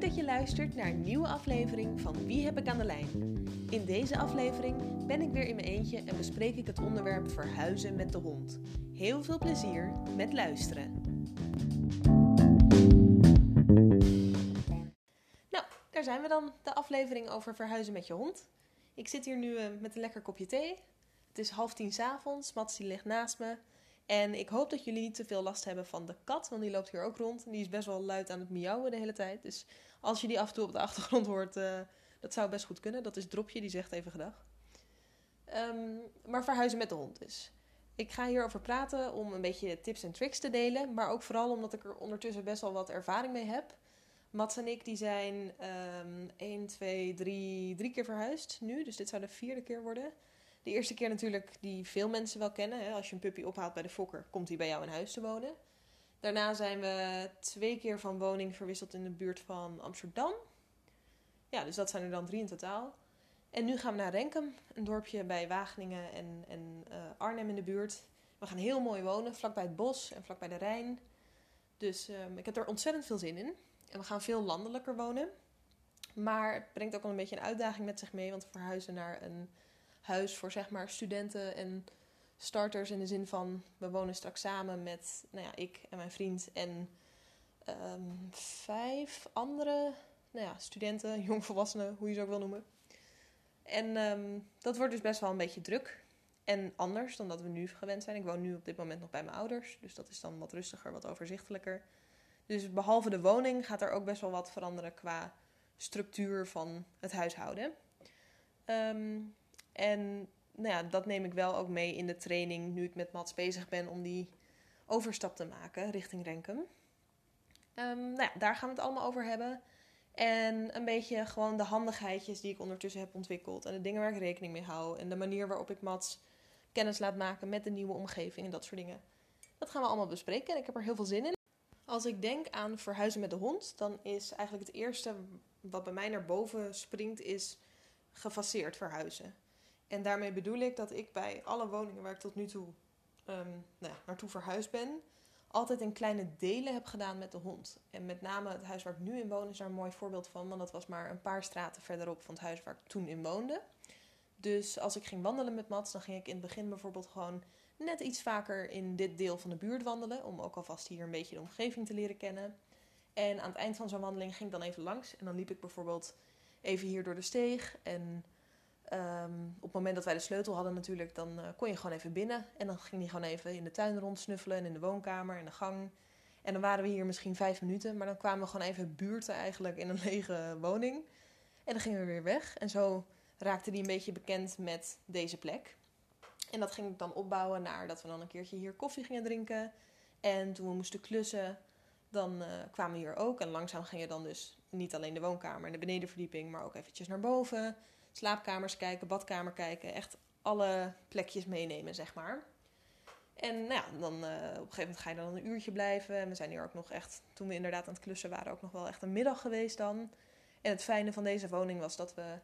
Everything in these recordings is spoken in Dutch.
Dat je luistert naar een nieuwe aflevering van Wie heb ik aan de lijn? In deze aflevering ben ik weer in mijn eentje en bespreek ik het onderwerp verhuizen met de hond. Heel veel plezier met luisteren. Nou, daar zijn we dan, de aflevering over verhuizen met je hond. Ik zit hier nu uh, met een lekker kopje thee. Het is half tien s'avonds, Mats die ligt naast me. En ik hoop dat jullie niet te veel last hebben van de kat, want die loopt hier ook rond. En die is best wel luid aan het miauwen de hele tijd. Dus als je die af en toe op de achtergrond hoort, uh, dat zou best goed kunnen. Dat is Dropje, die zegt even gedag. Um, maar verhuizen met de hond dus. Ik ga hierover praten om een beetje tips en tricks te delen. Maar ook vooral omdat ik er ondertussen best wel wat ervaring mee heb. Mats en ik die zijn um, 1, 2, 3, drie keer verhuisd nu. Dus dit zou de vierde keer worden. De eerste keer natuurlijk die veel mensen wel kennen. Hè? Als je een puppy ophaalt bij de fokker, komt hij bij jou in huis te wonen. Daarna zijn we twee keer van woning verwisseld in de buurt van Amsterdam. Ja, dus dat zijn er dan drie in totaal. En nu gaan we naar Renkum, een dorpje bij Wageningen en, en uh, Arnhem in de buurt. We gaan heel mooi wonen, vlakbij het bos en vlakbij de Rijn. Dus um, ik heb er ontzettend veel zin in. En we gaan veel landelijker wonen. Maar het brengt ook wel een beetje een uitdaging met zich mee, want we verhuizen naar een huis voor zeg maar studenten en starters in de zin van we wonen straks samen met nou ja, ik en mijn vriend en um, vijf andere nou ja, studenten, jongvolwassenen, hoe je ze ook wil noemen. En um, dat wordt dus best wel een beetje druk en anders dan dat we nu gewend zijn. Ik woon nu op dit moment nog bij mijn ouders, dus dat is dan wat rustiger, wat overzichtelijker. Dus behalve de woning gaat er ook best wel wat veranderen qua structuur van het huishouden. Um, en nou ja, dat neem ik wel ook mee in de training nu ik met Mats bezig ben om die overstap te maken richting Renkum. Um, nou ja, daar gaan we het allemaal over hebben. En een beetje gewoon de handigheidjes die ik ondertussen heb ontwikkeld. En de dingen waar ik rekening mee hou. En de manier waarop ik Mats kennis laat maken met de nieuwe omgeving en dat soort dingen. Dat gaan we allemaal bespreken en ik heb er heel veel zin in. Als ik denk aan verhuizen met de hond, dan is eigenlijk het eerste wat bij mij naar boven springt, is gefaseerd verhuizen. En daarmee bedoel ik dat ik bij alle woningen waar ik tot nu toe um, nou ja, naartoe verhuisd ben, altijd in kleine delen heb gedaan met de hond. En met name het huis waar ik nu in woon is daar een mooi voorbeeld van, want dat was maar een paar straten verderop van het huis waar ik toen in woonde. Dus als ik ging wandelen met Mats, dan ging ik in het begin bijvoorbeeld gewoon net iets vaker in dit deel van de buurt wandelen, om ook alvast hier een beetje de omgeving te leren kennen. En aan het eind van zo'n wandeling ging ik dan even langs en dan liep ik bijvoorbeeld even hier door de steeg en Um, op het moment dat wij de sleutel hadden natuurlijk, dan uh, kon je gewoon even binnen. En dan ging hij gewoon even in de tuin rondsnuffelen en in de woonkamer, in de gang. En dan waren we hier misschien vijf minuten, maar dan kwamen we gewoon even buurten eigenlijk in een lege woning. En dan gingen we weer weg. En zo raakte hij een beetje bekend met deze plek. En dat ging ik dan opbouwen naar dat we dan een keertje hier koffie gingen drinken. En toen we moesten klussen, dan uh, kwamen we hier ook. En langzaam ging je dan dus niet alleen de woonkamer en de benedenverdieping, maar ook eventjes naar boven slaapkamers kijken, badkamer kijken. Echt alle plekjes meenemen, zeg maar. En nou ja, dan uh, op een gegeven moment ga je dan een uurtje blijven. En we zijn hier ook nog echt, toen we inderdaad aan het klussen waren, ook nog wel echt een middag geweest dan. En het fijne van deze woning was dat we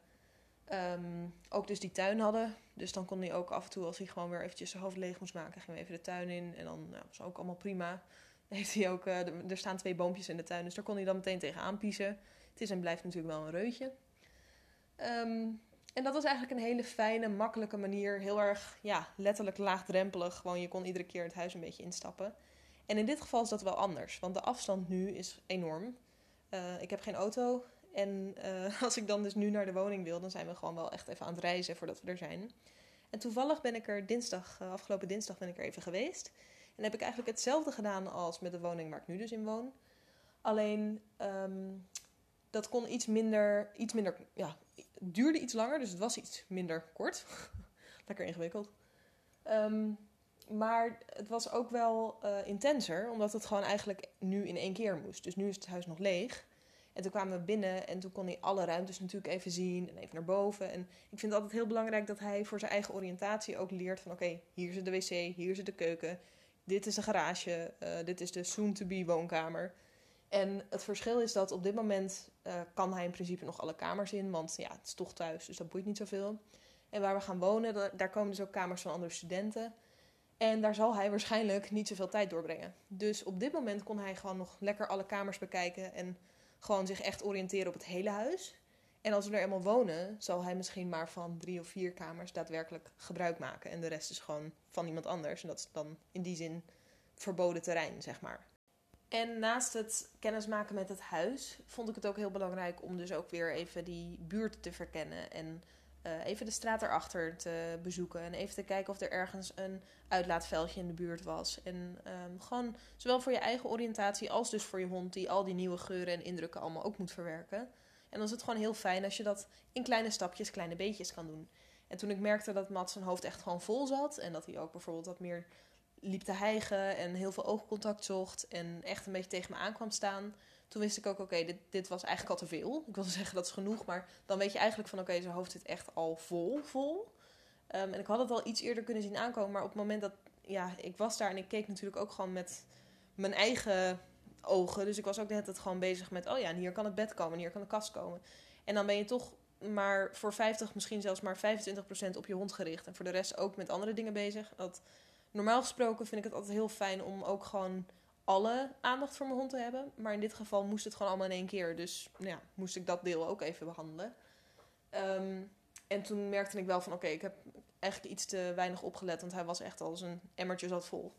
um, ook dus die tuin hadden. Dus dan kon hij ook af en toe, als hij gewoon weer eventjes zijn hoofd leeg moest maken, gingen we even de tuin in. En dan nou, was ook allemaal prima. Heeft hij ook, uh, er staan twee boompjes in de tuin, dus daar kon hij dan meteen tegenaan piezen. Het is en blijft natuurlijk wel een reutje. Um, en dat was eigenlijk een hele fijne, makkelijke manier. Heel erg, ja, letterlijk laagdrempelig. Gewoon, je kon iedere keer het huis een beetje instappen. En in dit geval is dat wel anders. Want de afstand nu is enorm. Uh, ik heb geen auto. En uh, als ik dan dus nu naar de woning wil, dan zijn we gewoon wel echt even aan het reizen voordat we er zijn. En toevallig ben ik er dinsdag, uh, afgelopen dinsdag ben ik er even geweest. En heb ik eigenlijk hetzelfde gedaan als met de woning waar ik nu dus in woon. Alleen um, dat kon iets minder, iets minder, ja, duurde iets langer, dus het was iets minder kort. Lekker ingewikkeld. Um, maar het was ook wel uh, intenser, omdat het gewoon eigenlijk nu in één keer moest. Dus nu is het huis nog leeg. En toen kwamen we binnen en toen kon hij alle ruimtes natuurlijk even zien en even naar boven. En ik vind het altijd heel belangrijk dat hij voor zijn eigen oriëntatie ook leert van... oké, hier is de wc, hier is de keuken, dit is de garage, uh, dit is de soon-to-be woonkamer. En het verschil is dat op dit moment uh, kan hij in principe nog alle kamers in, want ja, het is toch thuis, dus dat boeit niet zoveel. En waar we gaan wonen, daar komen dus ook kamers van andere studenten. En daar zal hij waarschijnlijk niet zoveel tijd doorbrengen. Dus op dit moment kon hij gewoon nog lekker alle kamers bekijken. En gewoon zich echt oriënteren op het hele huis. En als we er eenmaal wonen, zal hij misschien maar van drie of vier kamers daadwerkelijk gebruik maken. En de rest is gewoon van iemand anders. En dat is dan in die zin verboden terrein, zeg maar. En naast het kennismaken met het huis, vond ik het ook heel belangrijk om dus ook weer even die buurt te verkennen. En uh, even de straat erachter te bezoeken. En even te kijken of er ergens een uitlaatveldje in de buurt was. En um, gewoon zowel voor je eigen oriëntatie als dus voor je hond, die al die nieuwe geuren en indrukken allemaal ook moet verwerken. En dan is het gewoon heel fijn als je dat in kleine stapjes, kleine beetjes kan doen. En toen ik merkte dat Mats zijn hoofd echt gewoon vol zat. En dat hij ook bijvoorbeeld wat meer liep te hijgen en heel veel oogcontact zocht. En echt een beetje tegen me aan kwam staan toen wist ik ook, oké, dit, dit was eigenlijk al te veel. Ik wilde zeggen, dat is genoeg. Maar dan weet je eigenlijk van, oké, zijn hoofd zit echt al vol, vol. Ehm, en ik had het al iets eerder kunnen zien aankomen. Maar op het moment dat, ja, ik was daar en ik keek natuurlijk ook gewoon met mijn eigen ogen. Dus ik was ook hele tijd gewoon bezig met, oh ja, en hier kan het bed komen, en hier kan de kast komen. En dan ben je toch maar voor 50, misschien zelfs maar 25% op je hond gericht. En voor de rest ook met andere dingen bezig. Dat, normaal gesproken vind ik het altijd heel fijn om ook gewoon alle aandacht voor mijn hond te hebben. Maar in dit geval moest het gewoon allemaal in één keer. Dus nou ja, moest ik dat deel ook even behandelen. Ehm, en toen merkte ik wel van oké, ik heb eigenlijk iets te weinig opgelet. Want hij was echt al zijn emmertje zat vol.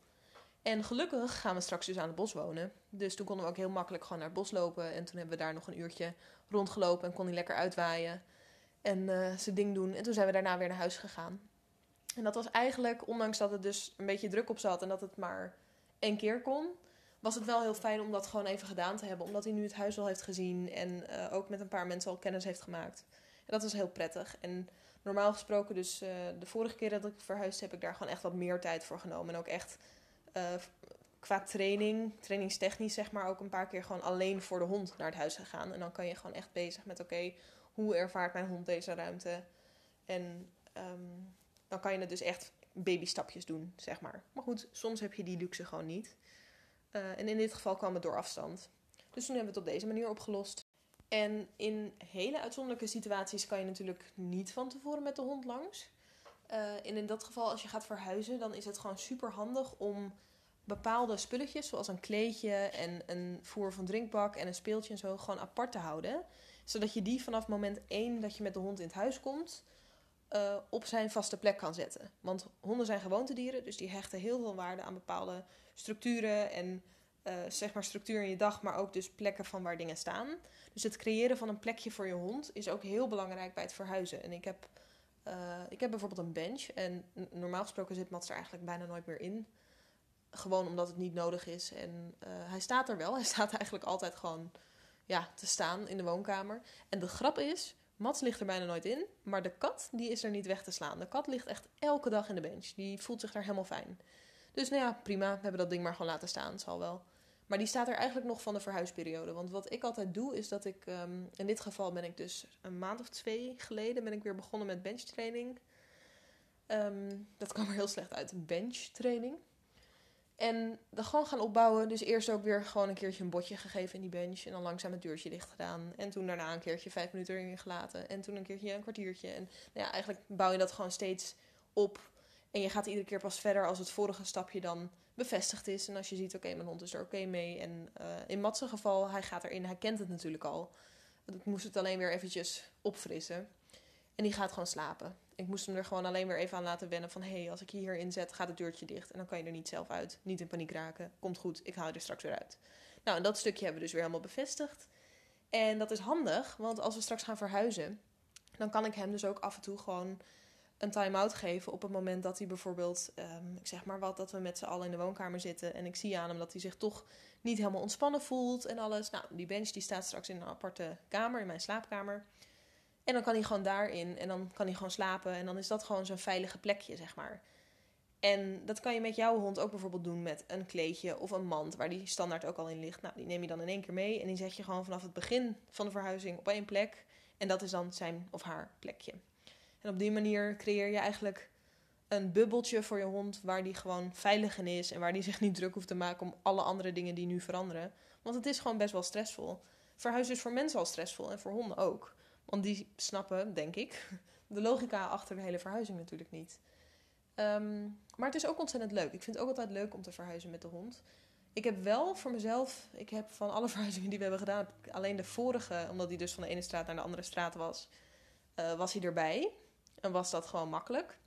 En gelukkig gaan we straks dus aan het bos wonen. Dus toen konden we ook heel makkelijk gewoon naar het bos lopen. En toen hebben we daar nog een uurtje rondgelopen en kon hij lekker uitwaaien. En uh, zijn ding doen. En toen zijn we daarna weer naar huis gegaan. En dat was eigenlijk, ondanks dat het dus een beetje druk op zat en dat het maar één keer kon, was het wel heel fijn om dat gewoon even gedaan te hebben. Omdat hij nu het huis al heeft gezien en uh, ook met een paar mensen al kennis heeft gemaakt. En dat was heel prettig. En normaal gesproken, dus uh, de vorige keer dat ik verhuisd heb, ik daar gewoon echt wat meer tijd voor genomen. En ook echt uh, qua training, trainingstechnisch zeg maar, ook een paar keer gewoon alleen voor de hond naar het huis gegaan. En dan kan je gewoon echt bezig met, oké, hoe ervaart mijn hond deze ruimte? En um, dan kan je het dus echt babystapjes doen, zeg maar. Maar goed, soms heb je die luxe gewoon niet. Uh, en in dit geval kwam het door afstand. Dus toen hebben we het op deze manier opgelost. En in hele uitzonderlijke situaties kan je natuurlijk niet van tevoren met de hond langs. Uh, en in dat geval, als je gaat verhuizen, dan is het gewoon super handig om bepaalde spulletjes, zoals een kleedje en een voer van drinkbak en een speeltje en zo, gewoon apart te houden. Zodat je die vanaf moment 1 dat je met de hond in het huis komt, uh, op zijn vaste plek kan zetten. Want honden zijn gewoontedieren, dus die hechten heel veel waarde aan bepaalde structuren en uh, zeg maar structuur in je dag, maar ook dus plekken van waar dingen staan. Dus het creëren van een plekje voor je hond is ook heel belangrijk bij het verhuizen. En ik heb, uh, ik heb bijvoorbeeld een bench en normaal gesproken zit Mats er eigenlijk bijna nooit meer in. Gewoon omdat het niet nodig is. En hij staat er wel. Hij staat eigenlijk altijd gewoon ja, te staan in de woonkamer. En de grap is, Mats ligt er bijna nooit in, maar de kat die is er niet weg te slaan. De kat ligt echt elke dag in de bench. Die voelt zich daar helemaal fijn. Dus nou ja, prima. We hebben dat ding maar gewoon laten staan. Zal wel. Maar die staat er eigenlijk nog van de verhuisperiode. Want wat ik altijd doe, is dat ik... Um, in dit geval ben ik dus een maand of twee geleden... ben ik weer begonnen met benchtraining. Um, dat kwam er heel slecht uit, benchtraining. En dan gewoon gaan opbouwen. Dus eerst ook weer gewoon een keertje een botje gegeven in die bench. En dan langzaam het deurtje dicht gedaan. En toen daarna een keertje vijf minuten erin gelaten. En toen een keertje een kwartiertje. En nou ja, eigenlijk bouw je dat gewoon steeds op en je gaat iedere keer pas verder als het vorige stapje dan bevestigd is. En als je ziet, oké, mijn hond is er oké mee. En uh, in Mats' geval, hij gaat erin, hij kent het natuurlijk al. Ik moest het alleen weer eventjes opfrissen. En die gaat gewoon slapen. Ik moest hem er gewoon alleen weer even aan laten wennen van... hé, hey, als ik je hierin zet, gaat het deurtje dicht. En dan kan je er niet zelf uit. Niet in paniek raken. Komt goed, ik haal je er straks weer uit. Nou, en dat stukje hebben we dus weer helemaal bevestigd. En dat is handig, want als we straks gaan verhuizen... dan kan ik hem dus ook af en toe gewoon een time-out geven op het moment dat hij bijvoorbeeld, um, ik zeg maar wat, dat we met z'n allen in de woonkamer zitten en ik zie aan hem dat hij zich toch niet helemaal ontspannen voelt en alles. Nou, die bench die staat straks in een aparte kamer, in mijn slaapkamer. En dan kan hij gewoon daarin en dan kan hij gewoon slapen en dan is dat gewoon zo'n veilige plekje, zeg maar. En dat kan je met jouw hond ook bijvoorbeeld doen met een kleedje of een mand waar die standaard ook al in ligt. Nou, die neem je dan in één keer mee en die zet je gewoon vanaf het begin van de verhuizing op één plek. En dat is dan zijn of haar plekje. En op die manier creëer je eigenlijk een bubbeltje voor je hond waar die gewoon veilig in is en waar die zich niet druk hoeft te maken om alle andere dingen die nu veranderen. Want het is gewoon best wel stressvol. Verhuizen is voor mensen al stressvol en voor honden ook. Want die snappen, denk ik, de logica achter de hele verhuizing natuurlijk niet. Um, maar het is ook ontzettend leuk. Ik vind het ook altijd leuk om te verhuizen met de hond. Ik heb wel voor mezelf, ik heb van alle verhuizingen die we hebben gedaan, alleen de vorige, omdat die dus van de ene straat naar de andere straat was, uh, was hij erbij. En was dat gewoon makkelijk.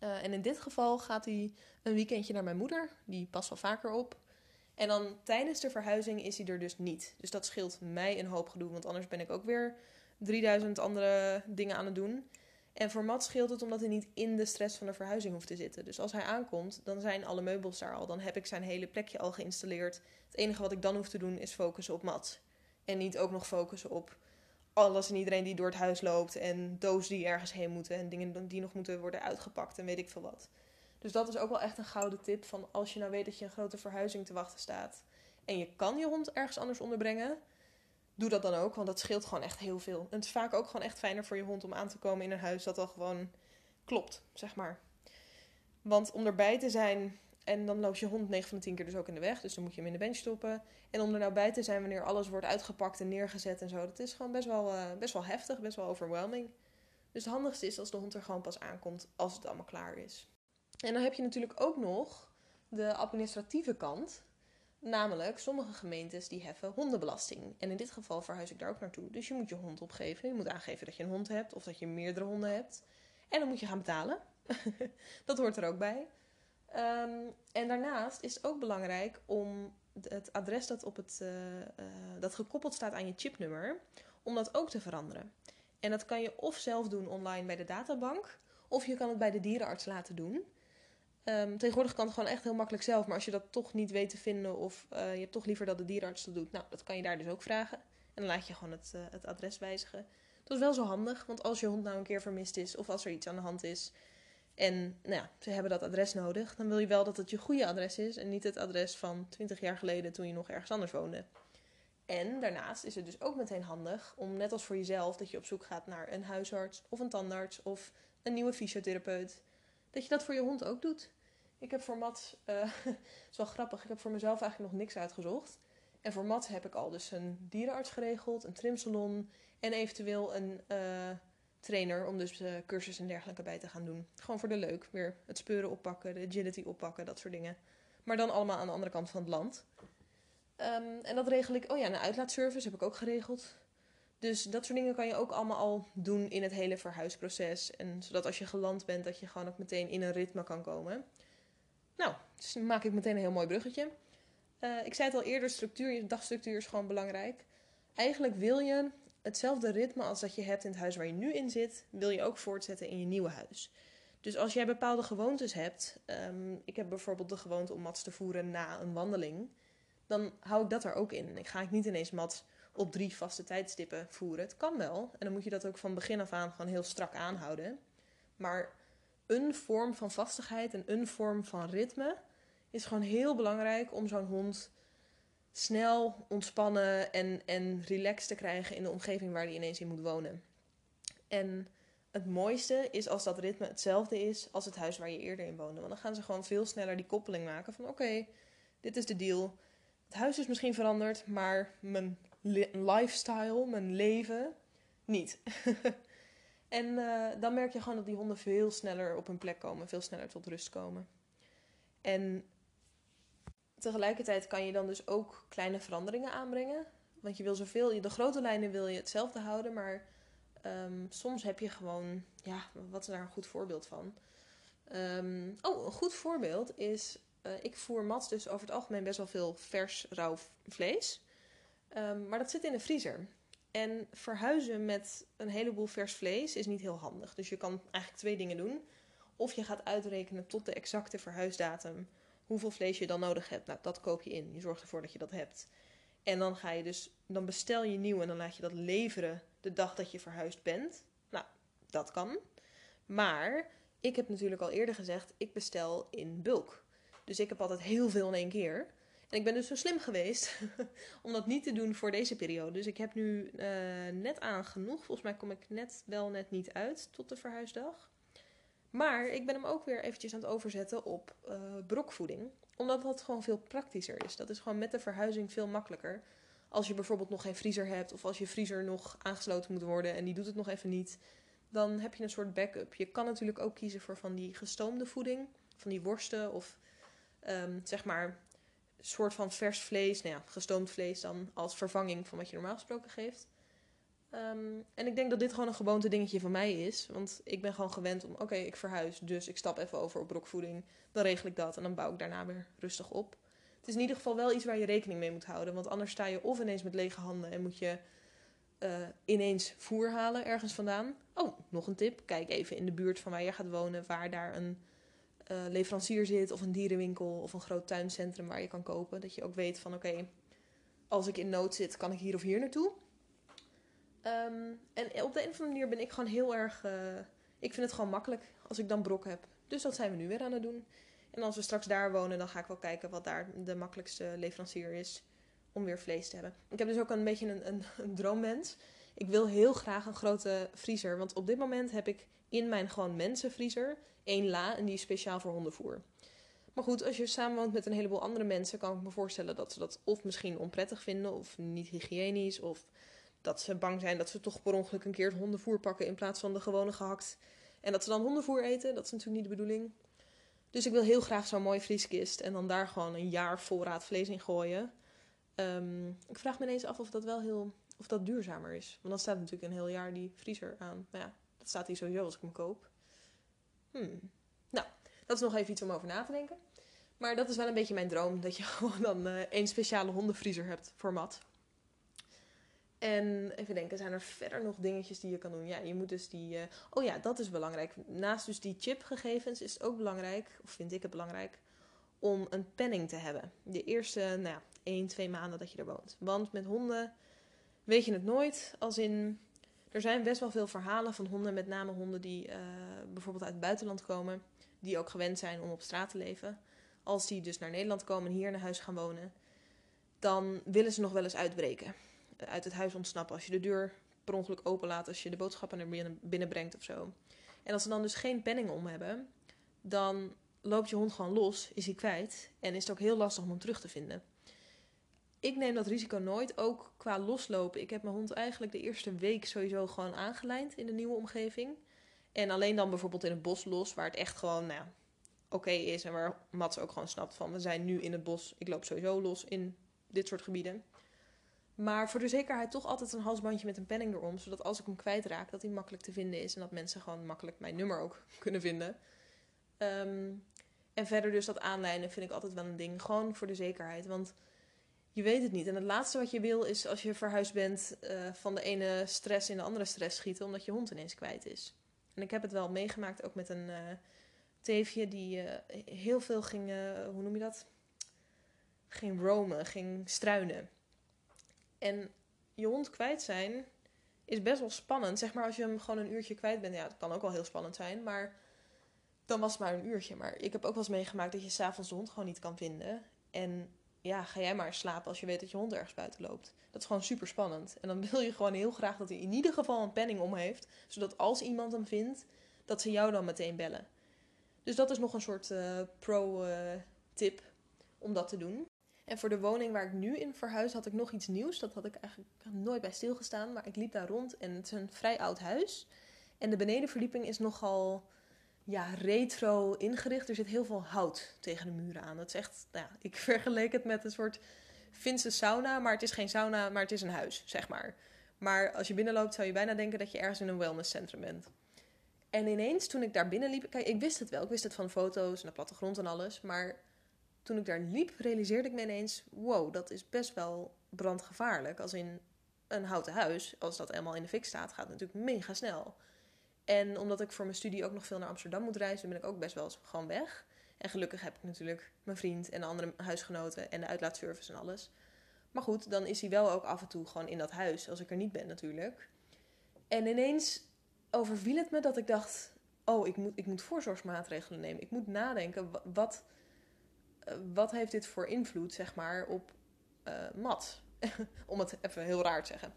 Uh, en in dit geval gaat hij een weekendje naar mijn moeder. Die past wel vaker op. En dan tijdens de verhuizing is hij er dus niet. Dus dat scheelt mij een hoop gedoe. Want anders ben ik ook weer 3000 andere dingen aan het doen. En voor Matt scheelt het omdat hij niet in de stress van de verhuizing hoeft te zitten. Dus als hij aankomt, dan zijn alle meubels daar al. Dan heb ik zijn hele plekje al geïnstalleerd. Het enige wat ik dan hoef te doen is focussen op Matt. En niet ook nog focussen op alles en iedereen die door het huis loopt. En dozen die ergens heen moeten. En dingen die nog moeten worden uitgepakt en weet ik veel wat. Dus dat is ook wel echt een gouden tip van als je nou weet dat je een grote verhuizing te wachten staat. En je kan je hond ergens anders onderbrengen. Doe dat dan ook, want dat scheelt gewoon echt heel veel. En het is vaak ook gewoon echt fijner voor je hond om aan te komen in een huis dat al gewoon klopt, zeg maar. Want om erbij te zijn, en dan loopt je hond 9 van de 10 keer dus ook in de weg. Dus dan moet je hem in de bench stoppen. En om er nou bij te zijn wanneer alles wordt uitgepakt en neergezet en zo. Dat is gewoon best wel, uh, best wel heftig, best wel overwhelming. Dus het handigste is als de hond er gewoon pas aankomt als het allemaal klaar is. En dan heb je natuurlijk ook nog de administratieve kant. Namelijk, sommige gemeentes die heffen hondenbelasting. En in dit geval verhuis ik daar ook naartoe. Dus je moet je hond opgeven. Je moet aangeven dat je een hond hebt of dat je meerdere honden hebt. En dan moet je gaan betalen. dat hoort er ook bij. Ehm, en daarnaast is het ook belangrijk om het adres dat, op het, uh, uh, dat gekoppeld staat aan je chipnummer, om dat ook te veranderen. En dat kan je of zelf doen online bij de databank, of je kan het bij de dierenarts laten doen. Um, tegenwoordig kan het gewoon echt heel makkelijk zelf. Maar als je dat toch niet weet te vinden of uh, je hebt toch liever dat de dierenarts dat doet, nou, dat kan je daar dus ook vragen. En dan laat je gewoon het, uh, het adres wijzigen. Dat is wel zo handig, want als je hond nou een keer vermist is of als er iets aan de hand is en nou ja, ze hebben dat adres nodig, dan wil je wel dat het je goede adres is en niet het adres van 20 jaar geleden toen je nog ergens anders woonde. En daarnaast is het dus ook meteen handig om, net als voor jezelf, dat je op zoek gaat naar een huisarts of een tandarts of een nieuwe fysiotherapeut dat je dat voor je hond ook doet. Ik heb voor Mats, uh, is wel grappig, ik heb voor mezelf eigenlijk nog niks uitgezocht. En voor Mats heb ik al dus een dierenarts geregeld, een trimsalon en eventueel een uh, trainer om dus uh, cursus en dergelijke bij te gaan doen. Gewoon voor de leuk, weer het speuren oppakken, de agility oppakken, dat soort dingen. Maar dan allemaal aan de andere kant van het land. Um, en dat regel ik, oh ja, een uitlaatservice heb ik ook geregeld. Dus dat soort dingen kan je ook allemaal al doen in het hele verhuisproces. En zodat als je geland bent, dat je gewoon ook meteen in een ritme kan komen. Nou, dus maak ik meteen een heel mooi bruggetje. Uh, ik zei het al eerder, structuur, dagstructuur is gewoon belangrijk. Eigenlijk wil je hetzelfde ritme als dat je hebt in het huis waar je nu in zit, wil je ook voortzetten in je nieuwe huis. Dus als jij bepaalde gewoontes hebt, um, ik heb bijvoorbeeld de gewoonte om mats te voeren na een wandeling, dan hou ik dat er ook in. Ik ga ik niet ineens mats op drie vaste tijdstippen voeren. Het kan wel. En dan moet je dat ook van begin af aan gewoon heel strak aanhouden. Maar een vorm van vastigheid en een vorm van ritme is gewoon heel belangrijk om zo'n hond snel ontspannen en, en relaxed te krijgen in de omgeving waar hij ineens in moet wonen. En het mooiste is als dat ritme hetzelfde is als het huis waar je eerder in woonde. Want dan gaan ze gewoon veel sneller die koppeling maken van oké, dit is de deal. Het huis is misschien veranderd, maar mijn lifestyle, mijn leven, niet. en uh, dan merk je gewoon dat die honden veel sneller op hun plek komen, veel sneller tot rust komen. En tegelijkertijd kan je dan dus ook kleine veranderingen aanbrengen. Want je wil zoveel, de grote lijnen wil je hetzelfde houden, maar um, soms heb je gewoon, ja, wat is daar een goed voorbeeld van? Um, oh, een goed voorbeeld is, uh, ik voer Mats dus over het algemeen best wel veel vers rauw vlees. Um, maar dat zit in de vriezer. En verhuizen met een heleboel vers vlees is niet heel handig. Dus je kan eigenlijk twee dingen doen. Of je gaat uitrekenen tot de exacte verhuisdatum hoeveel vlees je dan nodig hebt. Nou, dat koop je in. Je zorgt ervoor dat je dat hebt. En dan ga je dus, dan bestel je nieuw en dan laat je dat leveren de dag dat je verhuisd bent. Nou, dat kan. Maar ik heb natuurlijk al eerder gezegd, ik bestel in bulk. Dus ik heb altijd heel veel in één keer. En ik ben dus zo slim geweest om dat niet te doen voor deze periode. Dus ik heb nu uh, net aan genoeg. Volgens mij kom ik net wel net niet uit tot de verhuisdag. Maar ik ben hem ook weer eventjes aan het overzetten op uh, brokvoeding. Omdat dat gewoon veel praktischer is. Dat is gewoon met de verhuizing veel makkelijker. Als je bijvoorbeeld nog geen vriezer hebt. Of als je vriezer nog aangesloten moet worden en die doet het nog even niet. Dan heb je een soort backup. Je kan natuurlijk ook kiezen voor van die gestoomde voeding. Van die worsten of um, zeg maar soort van vers vlees, nou ja, gestoomd vlees dan als vervanging van wat je normaal gesproken geeft. Ehm, en ik denk dat dit gewoon een gewoonte dingetje van mij is. Want ik ben gewoon gewend om, oké, ik verhuis, dus ik stap even over op brokvoeding. Dan regel ik dat en dan bouw ik daarna weer rustig op. Het is in ieder geval wel iets waar je rekening mee moet houden. Want anders sta je of ineens met lege handen en moet je uh, ineens voer halen ergens vandaan. Oh, nog een tip. Kijk even in de buurt van waar je gaat wonen, waar daar een uh, leverancier zit, of een dierenwinkel of een groot tuincentrum waar je kan kopen. Dat je ook weet van oké, als ik in nood zit, kan ik hier of hier naartoe. Um, en op de een of andere manier ben ik gewoon heel erg. Uh, ik vind het gewoon makkelijk als ik dan brok heb. Dus dat zijn we nu weer aan het doen. En als we straks daar wonen, dan ga ik wel kijken wat daar de makkelijkste leverancier is om weer vlees te hebben. Ik heb dus ook een beetje een, een. Ik wil heel graag een grote vriezer. Want op dit moment heb ik in mijn gewoon mensenvriezer één la en die is speciaal voor hondenvoer. Maar goed, als je samenwoont met een heleboel andere mensen, kan ik me voorstellen dat ze dat of misschien onprettig vinden, of niet hygiënisch, of dat ze bang zijn dat ze toch per ongeluk een keer hondenvoer pakken in plaats van de gewone gehakt. En dat ze dan hondenvoer eten, dat is natuurlijk niet de bedoeling. Dus ik wil heel graag zo'n mooie vrieskist en dan daar gewoon een jaar voorraad vlees in gooien. Um, ik vraag me ineens af of dat wel heel of dat duurzamer is. Want dan staat natuurlijk een heel jaar die vriezer aan. Ja, dat staat hier sowieso als ik hem koop. Hmm. Nou, dat is nog even iets om over na te denken. Maar dat is wel een beetje mijn droom. Dat je gewoon dan uh, één speciale hondenvriezer hebt voor mat. En even denken, zijn er verder nog dingetjes die je kan doen? Ja, je moet dus die. Uh, oh ja, dat is belangrijk. Naast dus die chipgegevens is het ook belangrijk, of vind ik het belangrijk, om een penning te hebben. De eerste, nou ja, 1, 2 maanden dat je er woont. Want met honden weet je het nooit. Als in. Er zijn best wel veel verhalen van honden, met name honden die uh, bijvoorbeeld uit het buitenland komen, die ook gewend zijn om op straat te leven. Als die dus naar Nederland komen en hier naar huis gaan wonen, dan willen ze nog wel eens uitbreken uit het huis ontsnappen als je de deur per ongeluk openlaat als je de boodschappen er binnen, binnenbrengt of zo. En als ze dan dus geen penning om hebben, dan loopt je hond gewoon los, is hij kwijt en is het ook heel lastig om hem terug te vinden. Ik neem dat risico nooit, ook qua loslopen. Ik heb mijn hond eigenlijk de eerste week sowieso gewoon aangelijnd in de nieuwe omgeving. En alleen dan bijvoorbeeld in het bos los, waar het echt gewoon nou, oké is en waar Mats ook gewoon snapt van we zijn nu in het bos. Ik loop sowieso los in dit soort gebieden. Maar voor de zekerheid toch altijd een halsbandje met een penning erom. Zodat als ik hem kwijtraak, dat hij makkelijk te vinden is. En dat mensen gewoon makkelijk mijn nummer ook kunnen vinden. Um, en verder dus dat aanlijnen vind ik altijd wel een ding. Gewoon voor de zekerheid. Want je weet het niet. En het laatste wat je wil is als je verhuisd bent uh, van de ene stress in de andere stress schieten. Omdat je hond ineens kwijt is. En ik heb het wel meegemaakt ook met een uh, teefje die uh, heel veel ging, hoe noem je dat? Ging roamen, ging struinen. En je hond kwijt zijn is best wel spannend. Zeg maar als je hem gewoon een uurtje kwijt bent. Ja, dat kan ook wel heel spannend zijn. Maar dan was het maar een uurtje. Maar ik heb ook wel eens meegemaakt dat je s'avonds de hond gewoon niet kan vinden. En ja, ga jij maar slapen als je weet dat je hond ergens buiten loopt. Dat is gewoon super spannend. En dan wil je gewoon heel graag dat hij in ieder geval een penning om heeft. Zodat als iemand hem vindt, dat ze jou dan meteen bellen. Dus dat is nog een soort uh, pro-tip uh, om dat te doen. En voor de woning waar ik nu in verhuis had ik nog iets nieuws. Dat had ik eigenlijk nooit bij stilgestaan. Maar ik liep daar rond en het is een vrij oud huis. En de benedenverdieping is nogal ja, retro ingericht. Er zit heel veel hout tegen de muren aan. Dat is echt, nou ja, ik vergeleek het met een soort Finse sauna. Maar het is geen sauna, maar het is een huis, zeg maar. Maar als je binnenloopt zou je bijna denken dat je ergens in een wellnesscentrum bent. En ineens toen ik daar binnen liep... Kijk, ik wist het wel. Ik wist het van foto's en de plattegrond en alles. Maar toen ik daar liep, realiseerde ik me ineens: wow, dat is best wel brandgevaarlijk. Als in een houten huis, als dat eenmaal in de fik staat, gaat het natuurlijk mega snel. En omdat ik voor mijn studie ook nog veel naar Amsterdam moet reizen, ben ik ook best wel eens gewoon weg. En gelukkig heb ik natuurlijk mijn vriend en de andere huisgenoten en de uitlaatservice en alles. Maar goed, dan is hij wel ook af en toe gewoon in dat huis, als ik er niet ben natuurlijk. En ineens overviel het me dat ik dacht: oh, ik moet, ik moet voorzorgsmaatregelen nemen. Ik moet nadenken, wat, eh, wat heeft dit voor invloed, zeg maar, op uh, mat? Om het even heel raar te zeggen.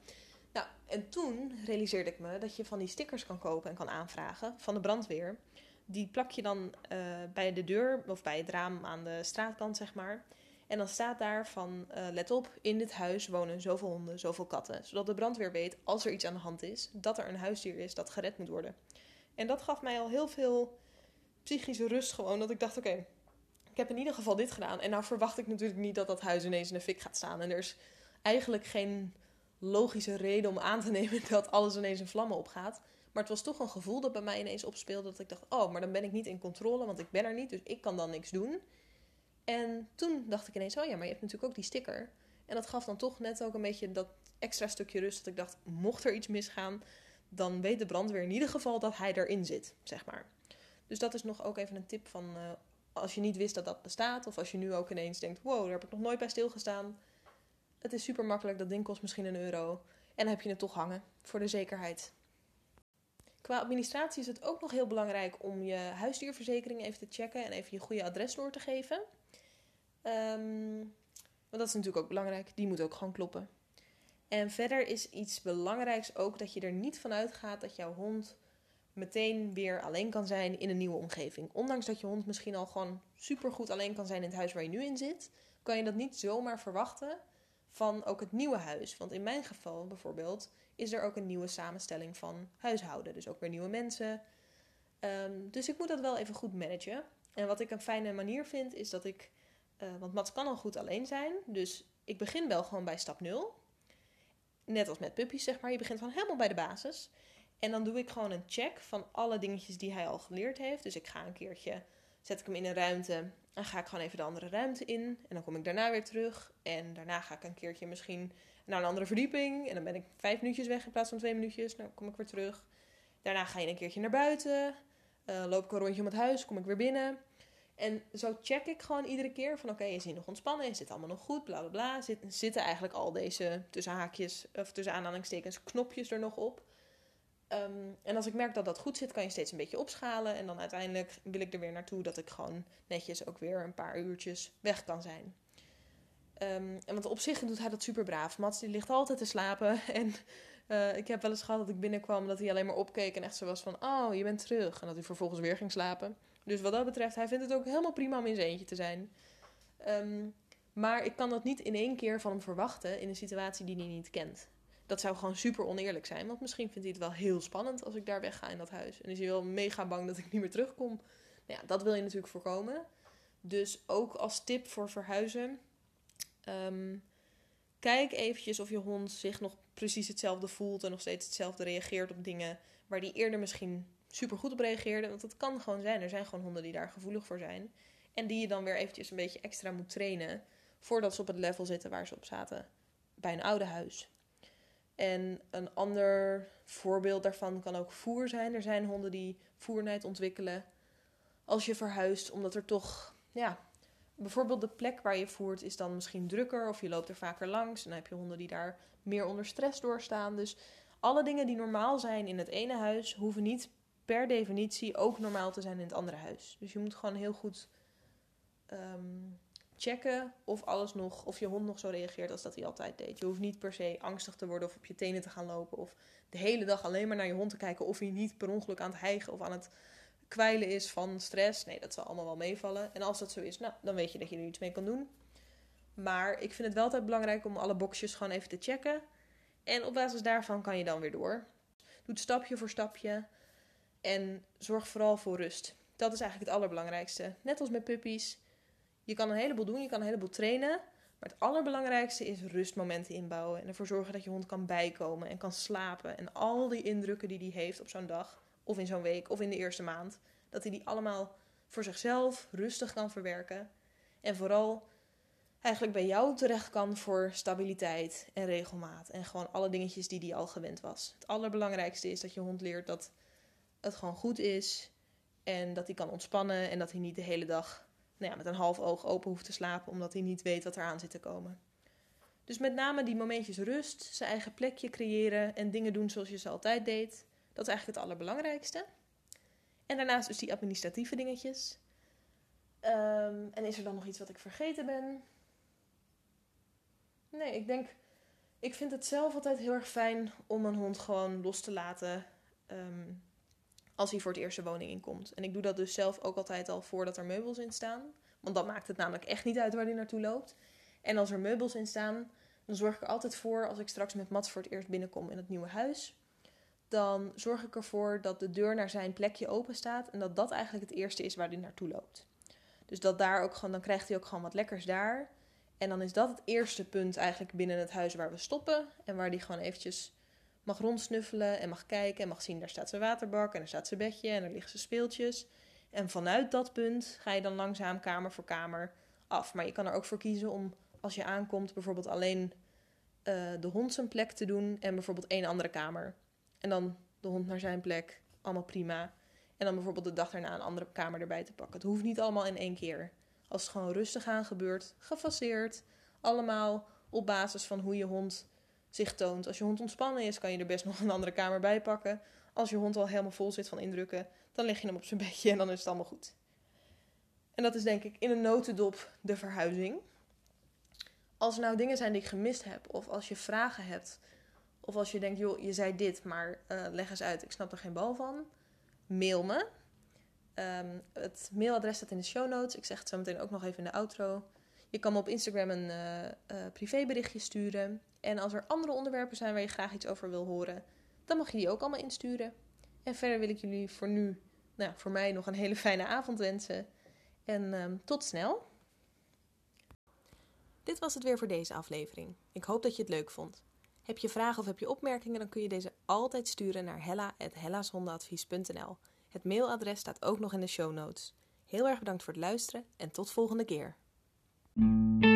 Nou, en toen realiseerde ik me dat je van die stickers kan kopen en kan aanvragen van de brandweer. Die plak je dan uh, bij de deur of bij het raam aan de straatkant, zeg maar. En dan staat daar van, uh, let op, in dit huis wonen zoveel honden, zoveel katten. Zodat de brandweer weet, als er iets aan de hand is, dat er een huisdier is dat gered moet worden. En dat gaf mij al heel veel psychische rust gewoon. Dat ik dacht, oké, ik heb in ieder geval dit gedaan. En nou verwacht ik natuurlijk niet dat dat huis ineens in de fik gaat staan. En er is eigenlijk geen logische reden om aan te nemen dat alles ineens in vlammen opgaat. Maar het was toch een gevoel dat bij mij ineens opspeelde. Dat ik dacht, oh, maar dan ben ik niet in controle, want ik ben er niet. Dus ik kan dan niks doen. En toen dacht ik ineens, oh ja, maar je hebt natuurlijk ook die sticker. En dat gaf dan toch net ook een beetje dat extra stukje rust. Dat ik dacht, mocht er iets misgaan, dan weet de brandweer in ieder geval dat hij erin zit, zeg maar. Dus dat is nog ook even een tip van uh, als je niet wist dat dat bestaat. Of als je nu ook ineens denkt, wow, daar heb ik nog nooit bij stilgestaan. Het is super makkelijk, dat ding kost misschien een euro. En dan heb je het toch hangen, voor de zekerheid. Qua administratie is het ook nog heel belangrijk om je huisdierverzekering even te checken en even je goede adres door te geven. Um, want dat is natuurlijk ook belangrijk, die moet ook gewoon kloppen. En verder is iets belangrijks ook dat je er niet van uitgaat dat jouw hond meteen weer alleen kan zijn in een nieuwe omgeving. Ondanks dat je hond misschien al gewoon supergoed alleen kan zijn in het huis waar je nu in zit, kan je dat niet zomaar verwachten van ook het nieuwe huis. Want in mijn geval bijvoorbeeld is er ook een nieuwe samenstelling van huishouden. Dus ook weer nieuwe mensen. Ehm, dus ik moet dat wel even goed managen. En wat ik een fijne manier vind, is dat ik. Uh, want Mats kan al goed alleen zijn. Dus ik begin wel gewoon bij stap 0. Net als met puppies, zeg maar. Je begint gewoon helemaal bij de basis. En dan doe ik gewoon een check van alle dingetjes die hij al geleerd heeft. Dus ik ga een keertje, zet ik hem in een ruimte. En ga ik gewoon even de andere ruimte in. En dan kom ik daarna weer terug. En daarna ga ik een keertje misschien naar een andere verdieping. En dan ben ik vijf minuutjes weg in plaats van twee minuutjes. Dan kom ik weer terug. Daarna ga je een keertje naar buiten. Uh, loop ik een rondje om het huis. Kom ik weer binnen. En zo check ik gewoon iedere keer van oké, is hij nog ontspannen? Is dit allemaal nog goed? Bla bla bla. Zit, zitten eigenlijk al deze tussen haakjes of tussen aanhalingstekens knopjes er nog op? Ehm, en als ik merk dat dat goed zit, kan je steeds een beetje opschalen. En dan uiteindelijk wil ik er weer naartoe dat ik gewoon netjes ook weer een paar uurtjes weg kan zijn. Um, en want op zich doet hij dat super braaf. Mats die ligt altijd te slapen. En uh, ik heb wel eens gehad dat ik binnenkwam dat hij alleen maar opkeek en echt zo was van... Oh, je bent terug. En dat hij vervolgens weer ging slapen. Dus wat dat betreft, hij vindt het ook helemaal prima om in zijn eentje te zijn. Um, maar ik kan dat niet in één keer van hem verwachten in een situatie die hij niet kent. Dat zou gewoon super oneerlijk zijn. Want misschien vindt hij het wel heel spannend als ik daar wegga in dat huis. En is hij wel mega bang dat ik niet meer terugkom. Nou ja, dat wil je natuurlijk voorkomen. Dus ook als tip voor verhuizen. Um, kijk eventjes of je hond zich nog precies hetzelfde voelt. En nog steeds hetzelfde reageert op dingen waar die eerder misschien super goed op reageerde. Want dat kan gewoon zijn. Er zijn gewoon honden die daar gevoelig voor zijn. En die je dan weer eventjes een beetje extra moet trainen. Voordat ze op het level zitten waar ze op zaten bij een oude huis. En een ander voorbeeld daarvan kan ook voer zijn. Er zijn honden die voernijd ontwikkelen als je verhuist, omdat er toch, ja, bijvoorbeeld de plek waar je voert is dan misschien drukker of je loopt er vaker langs. En dan heb je honden die daar meer onder stress doorstaan. Dus alle dingen die normaal zijn in het ene huis hoeven niet per definitie ook normaal te zijn in het andere huis. Dus je moet gewoon heel goed um, checken of alles nog, of je hond nog zo reageert als dat hij altijd deed. Je hoeft niet per se angstig te worden of op je tenen te gaan lopen of de hele dag alleen maar naar je hond te kijken of hij niet per ongeluk aan het hijgen of aan het kwijlen is van stress. Nee, dat zal allemaal wel meevallen. En als dat zo is, nou, dan weet je dat je er iets mee kan doen. Maar ik vind het wel altijd belangrijk om alle boxjes gewoon even te checken. En op basis daarvan kan je dan weer door. Doe het stapje voor stapje. En zorg vooral voor rust. Dat is eigenlijk het allerbelangrijkste. Net als met puppies je kan een heleboel doen, je kan een heleboel trainen. Maar het allerbelangrijkste is rustmomenten inbouwen. En ervoor zorgen dat je hond kan bijkomen en kan slapen. En al die indrukken die hij heeft op zo'n dag, of in zo'n week, of in de eerste maand. Dat hij die allemaal voor zichzelf rustig kan verwerken. En vooral eigenlijk bij jou terecht kan voor stabiliteit en regelmaat. En gewoon alle dingetjes die hij al gewend was. Het allerbelangrijkste is dat je hond leert dat het gewoon goed is. En dat hij kan ontspannen en dat hij niet de hele dag nou ja, met een half oog open hoeft te slapen, omdat hij niet weet wat er aan zit te komen. Dus met name die momentjes rust, zijn eigen plekje creëren en dingen doen zoals je ze altijd deed. Dat is eigenlijk het allerbelangrijkste. En daarnaast dus die administratieve dingetjes. Um, en is er dan nog iets wat ik vergeten ben? Nee, ik denk. Ik vind het zelf altijd heel erg fijn om een hond gewoon los te laten. Um, als hij voor het eerste woning inkomt. En ik doe dat dus zelf ook altijd al voordat er meubels in staan. Want dan maakt het namelijk echt niet uit waar hij naartoe loopt. En als er meubels in staan, dan zorg ik er altijd voor, als ik straks met Mats voor het eerst binnenkom in het nieuwe huis, dan zorg ik ervoor dat de deur naar zijn plekje open staat en dat dat eigenlijk het eerste is waar hij naartoe loopt. Dus dat daar ook gewoon, dan krijgt hij ook gewoon wat lekkers daar. En dan is dat het eerste punt eigenlijk binnen het huis waar we stoppen. En waar hij gewoon eventjes mag rondsnuffelen en mag kijken en mag zien, daar staat zijn waterbak en daar staat zijn bedje en er liggen zijn speeltjes. En vanuit dat punt ga je dan langzaam kamer voor kamer af. Maar je kan er ook voor kiezen om als je aankomt bijvoorbeeld alleen uh, de hond zijn plek te doen en bijvoorbeeld één andere kamer. En dan de hond naar zijn plek, allemaal prima. En dan bijvoorbeeld de dag daarna een andere kamer erbij te pakken. Het hoeft niet allemaal in één keer. Als het gewoon rustig aan gebeurt, gefaseerd, allemaal op basis van hoe je hond zich toont. Als je hond ontspannen is, kan je er best nog een andere kamer bij pakken. Als je hond al helemaal vol zit van indrukken, dan leg je hem op zijn bedje en dan is het allemaal goed. En dat is denk ik in een notendop de verhuizing. Als er nou dingen zijn die ik gemist heb, of als je vragen hebt, of als je denkt, joh, je zei dit, maar uh, leg eens uit, ik snap er geen bal van, mail me. Um, het mailadres staat in de show notes. Ik zeg het zo meteen ook nog even in de outro. Je kan me op Instagram een uh, uh, privéberichtje sturen. En als er andere onderwerpen zijn waar je graag iets over wil horen, dan mag je die ook allemaal insturen. En verder wil ik jullie voor nu, nou, voor mij nog een hele fijne avond wensen. En um, tot snel. Dit was het weer voor deze aflevering. Ik hoop dat je het leuk vond. Heb je vragen of heb je opmerkingen, dan kun je deze altijd sturen naar hella.hellashondenadvies.nl. Het mailadres staat ook nog in de show notes. Heel erg bedankt voor het luisteren en tot volgende keer. Thank you.